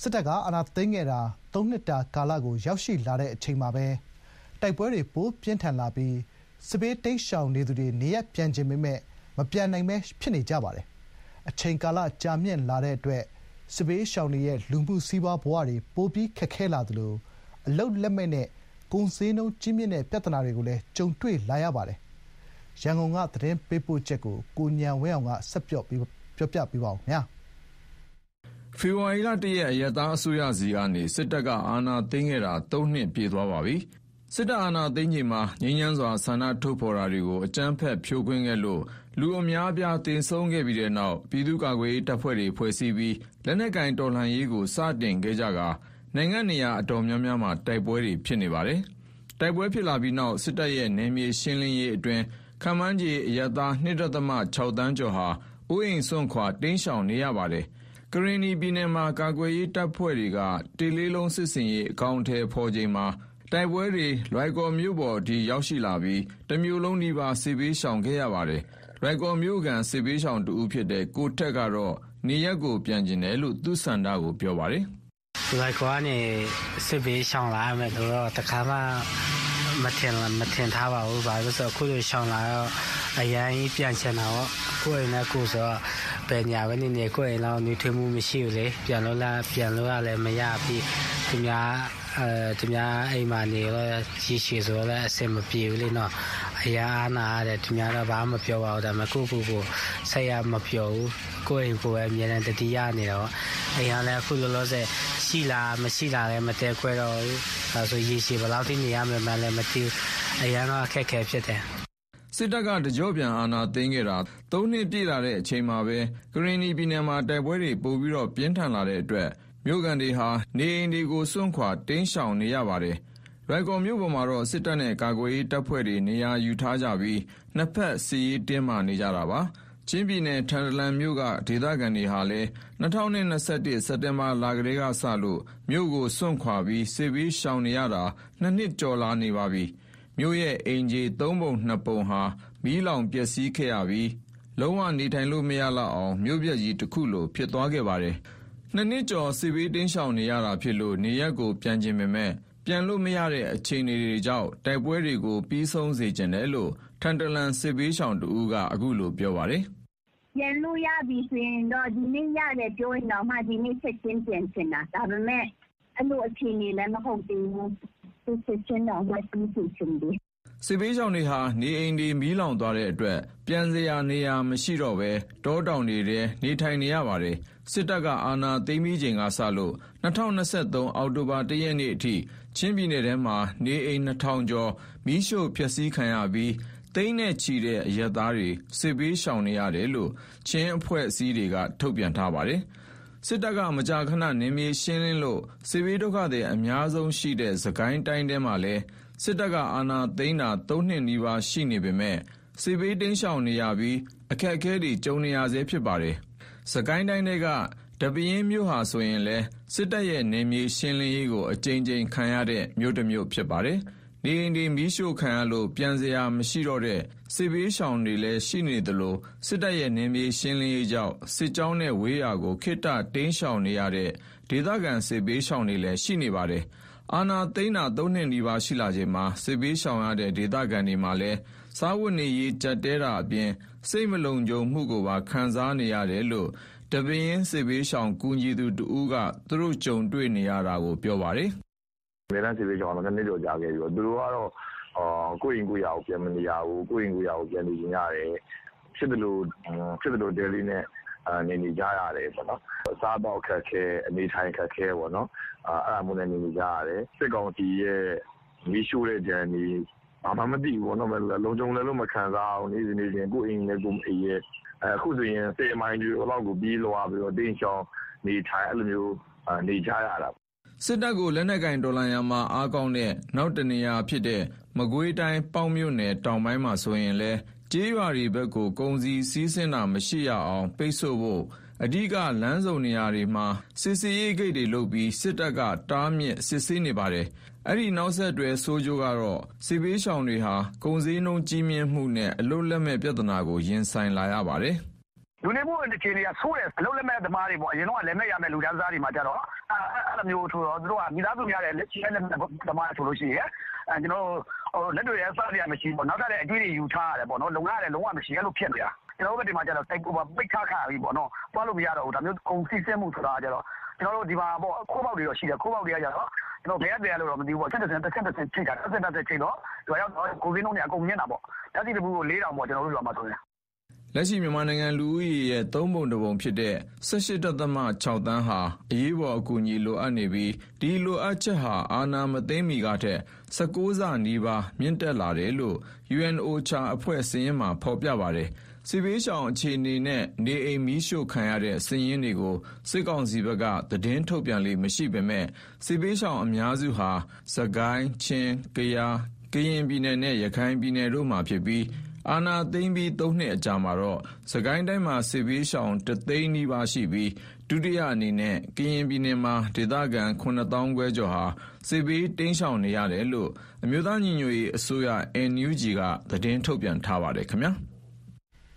စစ်တပ်က အာဏာသိမ်းခဲ့တာသုံးနှစ်တာကာလကို ရောက်ရှိလာချိန်မှာပဲ တိုက်ပွဲတွေ ပိုပြင်းထန်လာပြီး စစ်ဘေးတိမ်းရှောင်နေသူတွေ နေရပ်ပြန်ချင်ပေမယ့် မပြန်နိုင်ဘဲ ဖြစ်နေကြပါတယ်။အချိန်ကာလ ကြာမြင့်လာတဲ့အတွက် စစ်ဘေးရှောင်တွေရဲ့ လူမှုစီးပွားဘဝတွေ ပိုပြီး ခက်ခဲလာသလို အလုပ်လက်မဲ့နဲ့ ကုန်ဈေးနှုန်းကြီးမြင့်တဲ့ ပြဿနာတွေကိုလည်း ကြုံတွေ့လာရပါတယ်။ရန်ကုန်က သတင်းပေးပို့ချက်ကို ကိုဉာဏ်ဝင်းအောင်ကပြောပြပါမယ်။ ဖေဖော်ဝါရီလ ၁ ရက် အရပ်သားအစိုးရဆီကနေ စစ်တပ်က အာဏာသိမ်းခဲ့တာ ၃ နှစ် ပြည့်သွားပါပြီ။စစ်တပ်အာဏာသိမ်းချိန်မှာ ငြိမ်းချမ်းစွာ ဆန္ဒထုတ်ဖော်တာတွေကို အကြမ်းဖက် ဖြိုခွင်းခဲ့လို့ လူအများအပြား သေဆုံးခဲ့ပြီးတဲ့နောက် ပြည်သူ့ကာကွယ်ရေးတပ်ဖွဲ့တွေ ဖွဲ့စည်းပြီး လက်နက်ကိုင်တော်လှန်ရေးကို စတင်ခဲ့ကြကာ နိုင်ငံနေရာ အတော်များများမှာ တိုက်ပွဲတွေ ဖြစ်နေပါတယ်။တိုက်ပွဲဖြစ်လာပြီးနောက် စစ်တပ်ရဲ့ နယ်မြေရှင်းလင်းရေးအတွင်း ခန့်မှန်းခြေ အရပ်သား ၂.၆ သန်းကျော်ဟာ အိုးအိမ်စွန့်ခွာ တိမ်းရှောင်နေရပါတယ်။ ကရင်နီပြည်နယ်မှာ ကာကွယ်ရေးတပ်ဖွဲ့တွေကတစ်လေးလုံးစစ်ဆင်ရေး အကောင်အထည်ဖော်ချိန်မှာ တိုက်ပွဲတွေ လွိုင်ကော်မြို့ပေါ်အထိ ရောက်ရှိလာပြီး တမြို့လုံးနီးပါး စစ်ဘေးရှောင်ခဲ့ရပါတယ်။လွိုင်ကော်မြို့ခံ စစ်ဘေးရှောင်တဦးဖြစ်တဲ့ ကိုထက်ကတော့ နေရပ်ကို ပြန်ချင်တယ်လို့ သူ့ဆန္ဒကို ပြောပါတယ် လွိုင်ကော်ကနေ စစ်ဘေးရှောင်လာရမယ်ဆိုတော့ တခါမှ မထင်မထင်ထားပါဘူးဘာလို့ဆိုအခုလိုရှောင်လာတော့အရင်ပြန်ချင်တာပေါ့ကိုယ်အိမ်နဲ့ကိုယ်ဆိုတော့ပညာပဲနေနေကိုယ်အိမ်လောက်နေထွေးမှုမရှိဘူးလေပြန်လို့လားပြန်လို့ရလည်းမရပြီးသူများအဲသူများအိမ်မှာနေတော့ရှိရှိဆိုတော့လည်းအဆင်မပြေဘူးလေနော်အရာအားနာရတယ်သူများတော့ဘာမှမပြောပါဘူးဒါပေမဲ့ကိုကိုကိုဆက်ရမပြောဘူးကိုယ့်အိမ်ကိုယ်ပဲအမြဲတမ်းတတိယနေတော့အိမ်ကလည်းအခုလောလောဆယ် ရှိလားမရှိလားလည်းမတဲခွဲတော့ဘူးဒါဆိုရေရှည်ဘယ်လောက်ထိနေရမလဲမလည်းမသိဘူးအရန်တော့အခက်ခဲဖြစ်တယ်စစ်တပ်ကတကြောပြန်အာဏာသိမ်းခဲ့တာ၃နှစ်ပြည့်လာတဲ့အချိန်မှာပဲကရင်နီပြည်နယ်မှာတိုက်ပွဲတွေပိုပြီးတော့ပြင်းထန်လာတဲ့အတွက်မြို့ကန်တွေဟာနေအိမ်တွေကိုစွန့်ခွာတိမ်းရှောင်နေရပါတယ်။လွိုင်ကော်မြို့ပေါ်မှာတော့စစ်တပ်နဲ့ကာကွယ်ရေးတပ်ဖွဲ့တွေနေရာယူထားကြပြီးနှစ်ဖက်စစ်ရေးတင်းမာနေကြတာပါ။ ချင်းပြည်နယ် ထန်တလန်မြို့က ဒေသခံတွေဟာလည်း ၂၀၂၁ စက်တင်ဘာလကတည်းကစလို့ မြို့ကိုစွန့်ခွာပြီး စစ်ဘေးရှောင်နေရတာ ၂ နှစ်ကျော်လာနေပါပြီ။မြို့ရဲ့ အိမ်ခြေ သုံးပုံနှစ်ပုံဟာ မီးလောင်ပျက်စီးခဲ့ရပြီး လုံးဝနေထိုင်လို့ မရလောက်အောင် မြို့ပျက်ကြီးတခုလို ဖြစ်သွားခဲ့ပါတယ်နှစ်နှစ်ကျော် စစ်ဘေးတိမ်းရှောင်နေရတာဖြစ်လို့ နေရပ်ကိုပြန်ချင်ပေမယ့် ပြန်လို့မရတဲ့ အခြေအနေတွေကြောင့် တိုက်ပွဲတွေကို ပြီးဆုံးစေချင်တယ်လို့ ထန်တလန် စစ်ဘေးရှောင်တဦးက အခုလို ပြောပါတယ်။“ပြန်လို့ရပြီဆိုရင်တော့ ဒီနေ့ရတယ်ပြောရင်တောင်မှ ဒီနေ့ချက်ချင်းပြန်ချင်တာ။ဒါပေမဲ့ အဲလိုအခြေအနေလည်း မဟုတ်သေးဘူး။ချက်ချင်းတောင်မှ ပြီးစေချင်တယ် စစ်ဘေးရှောင်တွေဟာ နေအိမ်တွေ မီးလောင်သွားတဲ့အတွက် ပြန်စရာနေရာ မရှိတော့ဘဲ တောတောင်တွေထဲ နေထိုင်နေရပါတယ်။စစ်တပ်က အာဏာသိမ်းပြီးချိန်ကစလို့ ၂၀၂၃ အောက်တိုဘာ ၁ ရက်နေ့အထိ ချင်းပြည်နယ်ထဲမှာ နေအိမ် ၂,၀၀၀ ကျော် မီးရှို့ဖျက်ဆီးခံရပြီး သိန်းနဲ့ချီတဲ့ အရပ်သားတွေ စစ်ဘေးရှောင်နေရတယ်လို့ ချင်းအဖွဲ့အစည်းတွေက ထုတ်ပြန်ထားပါတယ်။ စစ်တပ်က မကြာခဏ နယ်မြေရှင်းလင်းလို့ စစ်ဘေးဒုက္ခသည် အများဆုံးရှိတဲ့ စစ်ကိုင်းတိုင်းထဲမှာလည်း စစ်တပ်က အာဏာသိမ်းတာ ၃ နှစ်နီးပါး ရှိနေပေမယ့် စစ်ဘေးတိမ်းရှောင်နေရပြီး အခက်အခဲတွေ ကြုံနေရဆဲ ဖြစ်ပါတယ်။စစ်ကိုင်းတိုင်းထဲက ဒီပဲယင်းမြို့ဟာဆိုရင်လည်း စစ်တပ်ရဲ့ နယ်မြေရှင်းလင်းရေးကို အကြိမ်ကြိမ်ခံရတဲ့ မြို့တမြို့ ဖြစ်ပါတယ်။ နေအိမ်တွေ မီးရှို့ခံရလို့ ပြန်စရာမရှိတော့တဲ့ စစ်ဘေးရှောင်တွေလည်း ရှိနေသလို စစ်တပ်ရဲ့ နယ်မြေရှင်းလင်းရေးကြောင့် စစ်ကြောင်းနဲ့ဝေးရာကို ခေတ္တတိမ်းရှောင်နေရတဲ့ ဒေသခံ စစ်ဘေးရှောင်တွေလည်း ရှိနေပါတယ်။အာဏာသိမ်းတာ ၃ နှစ်နီးပါး ရှိလာချိန်မှာ စစ်ဘေးရှောင်ရတဲ့ ဒေသခံတွေမှာလည်း စားဝတ်နေရေး ကျပ်တည်းတာအပြင် စိတ်မလုံခြုံမှုကိုပါ ခံစားနေရတယ်လို့ ဒီပဲယင်း စစ်ဘေးရှောင်ကူညီသူတဦးက သူတို့ကြုံတွေ့နေရတာကို ပြောပါတယ်။“ အမြဲတမ်းစစ်ဘေးရှောင်ရတာ ၂ နှစ်ကျော်ကြာခဲ့ပြီပေါ့။သူတို့ကတော့ ကိုယ့်အိမ်ကိုယ့်ယာကို ပြန်မနေရဘူး။ကိုယ့်အိမ်ကိုယ့်ယာကို ပြန်နေချင်ကြတယ်။ဖြစ်သလိုတဲလေးနဲ့ နေနေကြရတယ်ပေါ့နော်။အစားအသောက်အခက်အခဲ၊အနေအထိုင်အခက်အခဲပေါ့နော်။အဲဒါမျိုးနဲ့ နေနေကြရတယ်။စစ်ကောင်စီရဲ့ မီးရှို့တဲ့ဒဏ်တွေ ဘာမှမသိဘူးပေါ့နော်။လုံခြုံတယ်လို့ မခံစားရဘူး။နေ့စဉ်နေ့တိုင်းကိုယ့်အိမ်လည်း ကိုယ်မအိပ်ရဲ။အခုဆိုရင် ၁၀ မိုင်ကျော်လောက်ကို ပြေးလွှားပြီးတော့ တိမ်းရှောင်နေထိုင် အဲလိုမျိုးနေကြရတာ။” စစ်တပ်ကို လက်နက်ကိုင်တော်လှန်ရာမှာ အားကောင်းတဲ့ နောက်တနေရာဖြစ်တဲ့ မကွေးတိုင်း ပေါက်မြို့နယ်တောင်ပိုင်းမှာဆိုရင်လည်း ကျေးရွာတွေဘက်ကို ကုန်စည်စီးဆင်းတာ မရှိရအောင် ပိတ်ဆို့ဖို့ အဓိက လမ်းဆုံနေရာတွေမှာ စစ်ဆေးရေးဂိတ်တွေလုပ်ပြီး စစ်တပ်က တားမြစ် စစ်ဆေးနေပါတယ်။အဲဒီနောက်ဆက်တွဲ ဆိုးကျိုးကတော့ စစ်ဘေးရှောင်တွေဟာ ကုန်ဈေးနှုန်းကြီးမြင့်မှုနဲ့ အလုပ်လက်မဲ့ ပြဿနာကို ရင်ဆိုင်လာရပါတယ်။ လူနေမှုအခြေအနေကဆိုးတယ်အလုံးလက်မဲ့သမားတွေပေါ့အရင်တော့လက်မဲ့ရမဲ့လူတန်းစားတွေမှာကြတော့အဲ့လိုမျိုးထိုးတော့သူတို့ကမိသားစုများတဲ့လက်ရှိလက်မဲ့သမားဆိုလို့ရှိရင်အဲကျွန်တော်ဟိုလက်တွေရစားရမရှိပေါ့နောက်ထပ်လည်းအကျွေးတွေယူထားရတယ်ပေါ့နော်လုံရတယ်လုံးဝမရှိအဲ့လိုဖြစ်နေတာကျွန်တော်တို့ဘက်ဒီမှာကျတော့တိုက်ပေါ်ပိတ်ခါခါပြီပေါ့နော်သွားလို့မရတော့ဘူးဒါမျိုးကုန်စီးဆင်းမှုဆိုတာကျတော့ကျွန်တော်တို့ဒီမှာပေါ့ခိုးပေါက်တွေတော့ရှိတယ်ခိုးပေါက်တွေကကျတော့ကျွန်တော်ဘယ်ရတဲ့လို့တော့မသိဘူးပေါ့ဆက်ဆက်ဆက်ဆက်ချိန်တာဆက်ဆက်ချိန်တော့ဒီရောက်တော့ကိုစင်းလုံးတွေအကုန်မြင်တာပေါ့ဓာတ်စီတပူကို၄တောင်ပေါ့ကျွန်တော်တို့ရွာမှာဆိုရင် လက်ရှိမြန်မာနိုင်ငံလူဦးရေရဲ့ သုံးပုံတစ်ပုံဖြစ်တဲ့18.6တန်းဟာ အရေးပေါ်အကူအညီလိုအပ်နေပြီး ဒီလိုအပ်ချက်ဟာ အာဏာမသိမ်းမီကထက်16ဆနီးပါး မြင့်တက်လာတယ်လို့ UNOCHA အဖွဲ့စည်းရင်းမှာ ဖော်ပြပါတယ်။စစ်ဘေးရှောင်အခြေအနေနဲ့ နေအိမ်မီးရှို့ခံရတဲ့စည်ရင်းတွေကို စစ်ကောင်စီဘက်က သတင်းထုတ်ပြန်လေးမရှိပေမဲ့စစ်ဘေးရှောင်အများစုဟာစကိုင်း ချင်း ကယား ကရင်ပြည်နယ်နဲ့ ရခိုင်ပြည်နယ်တို့မှာဖြစ်ပြီး အာနာသိမ့်ပြီး ၃ နှစ်အကြာမှာတော့စကိုင်းတိုင်းမှာ စစ်ဘေးရှောင်တသိန်းနီးပါးရှိပြီး ဒုတိယအနေနဲ့ ကရင်ပြည်နယ်မှာ ဒေသခံ9000ခွဲကျော်ဟာ စစ်ဘေးတိမ်းရှောင်နေရတယ်လို့ အမျိုးသားညီညွတ်ရေးအစိုးရ NUG က သတင်းထုတ်ပြန်ထားပါတယ်ခင်ဗျာ။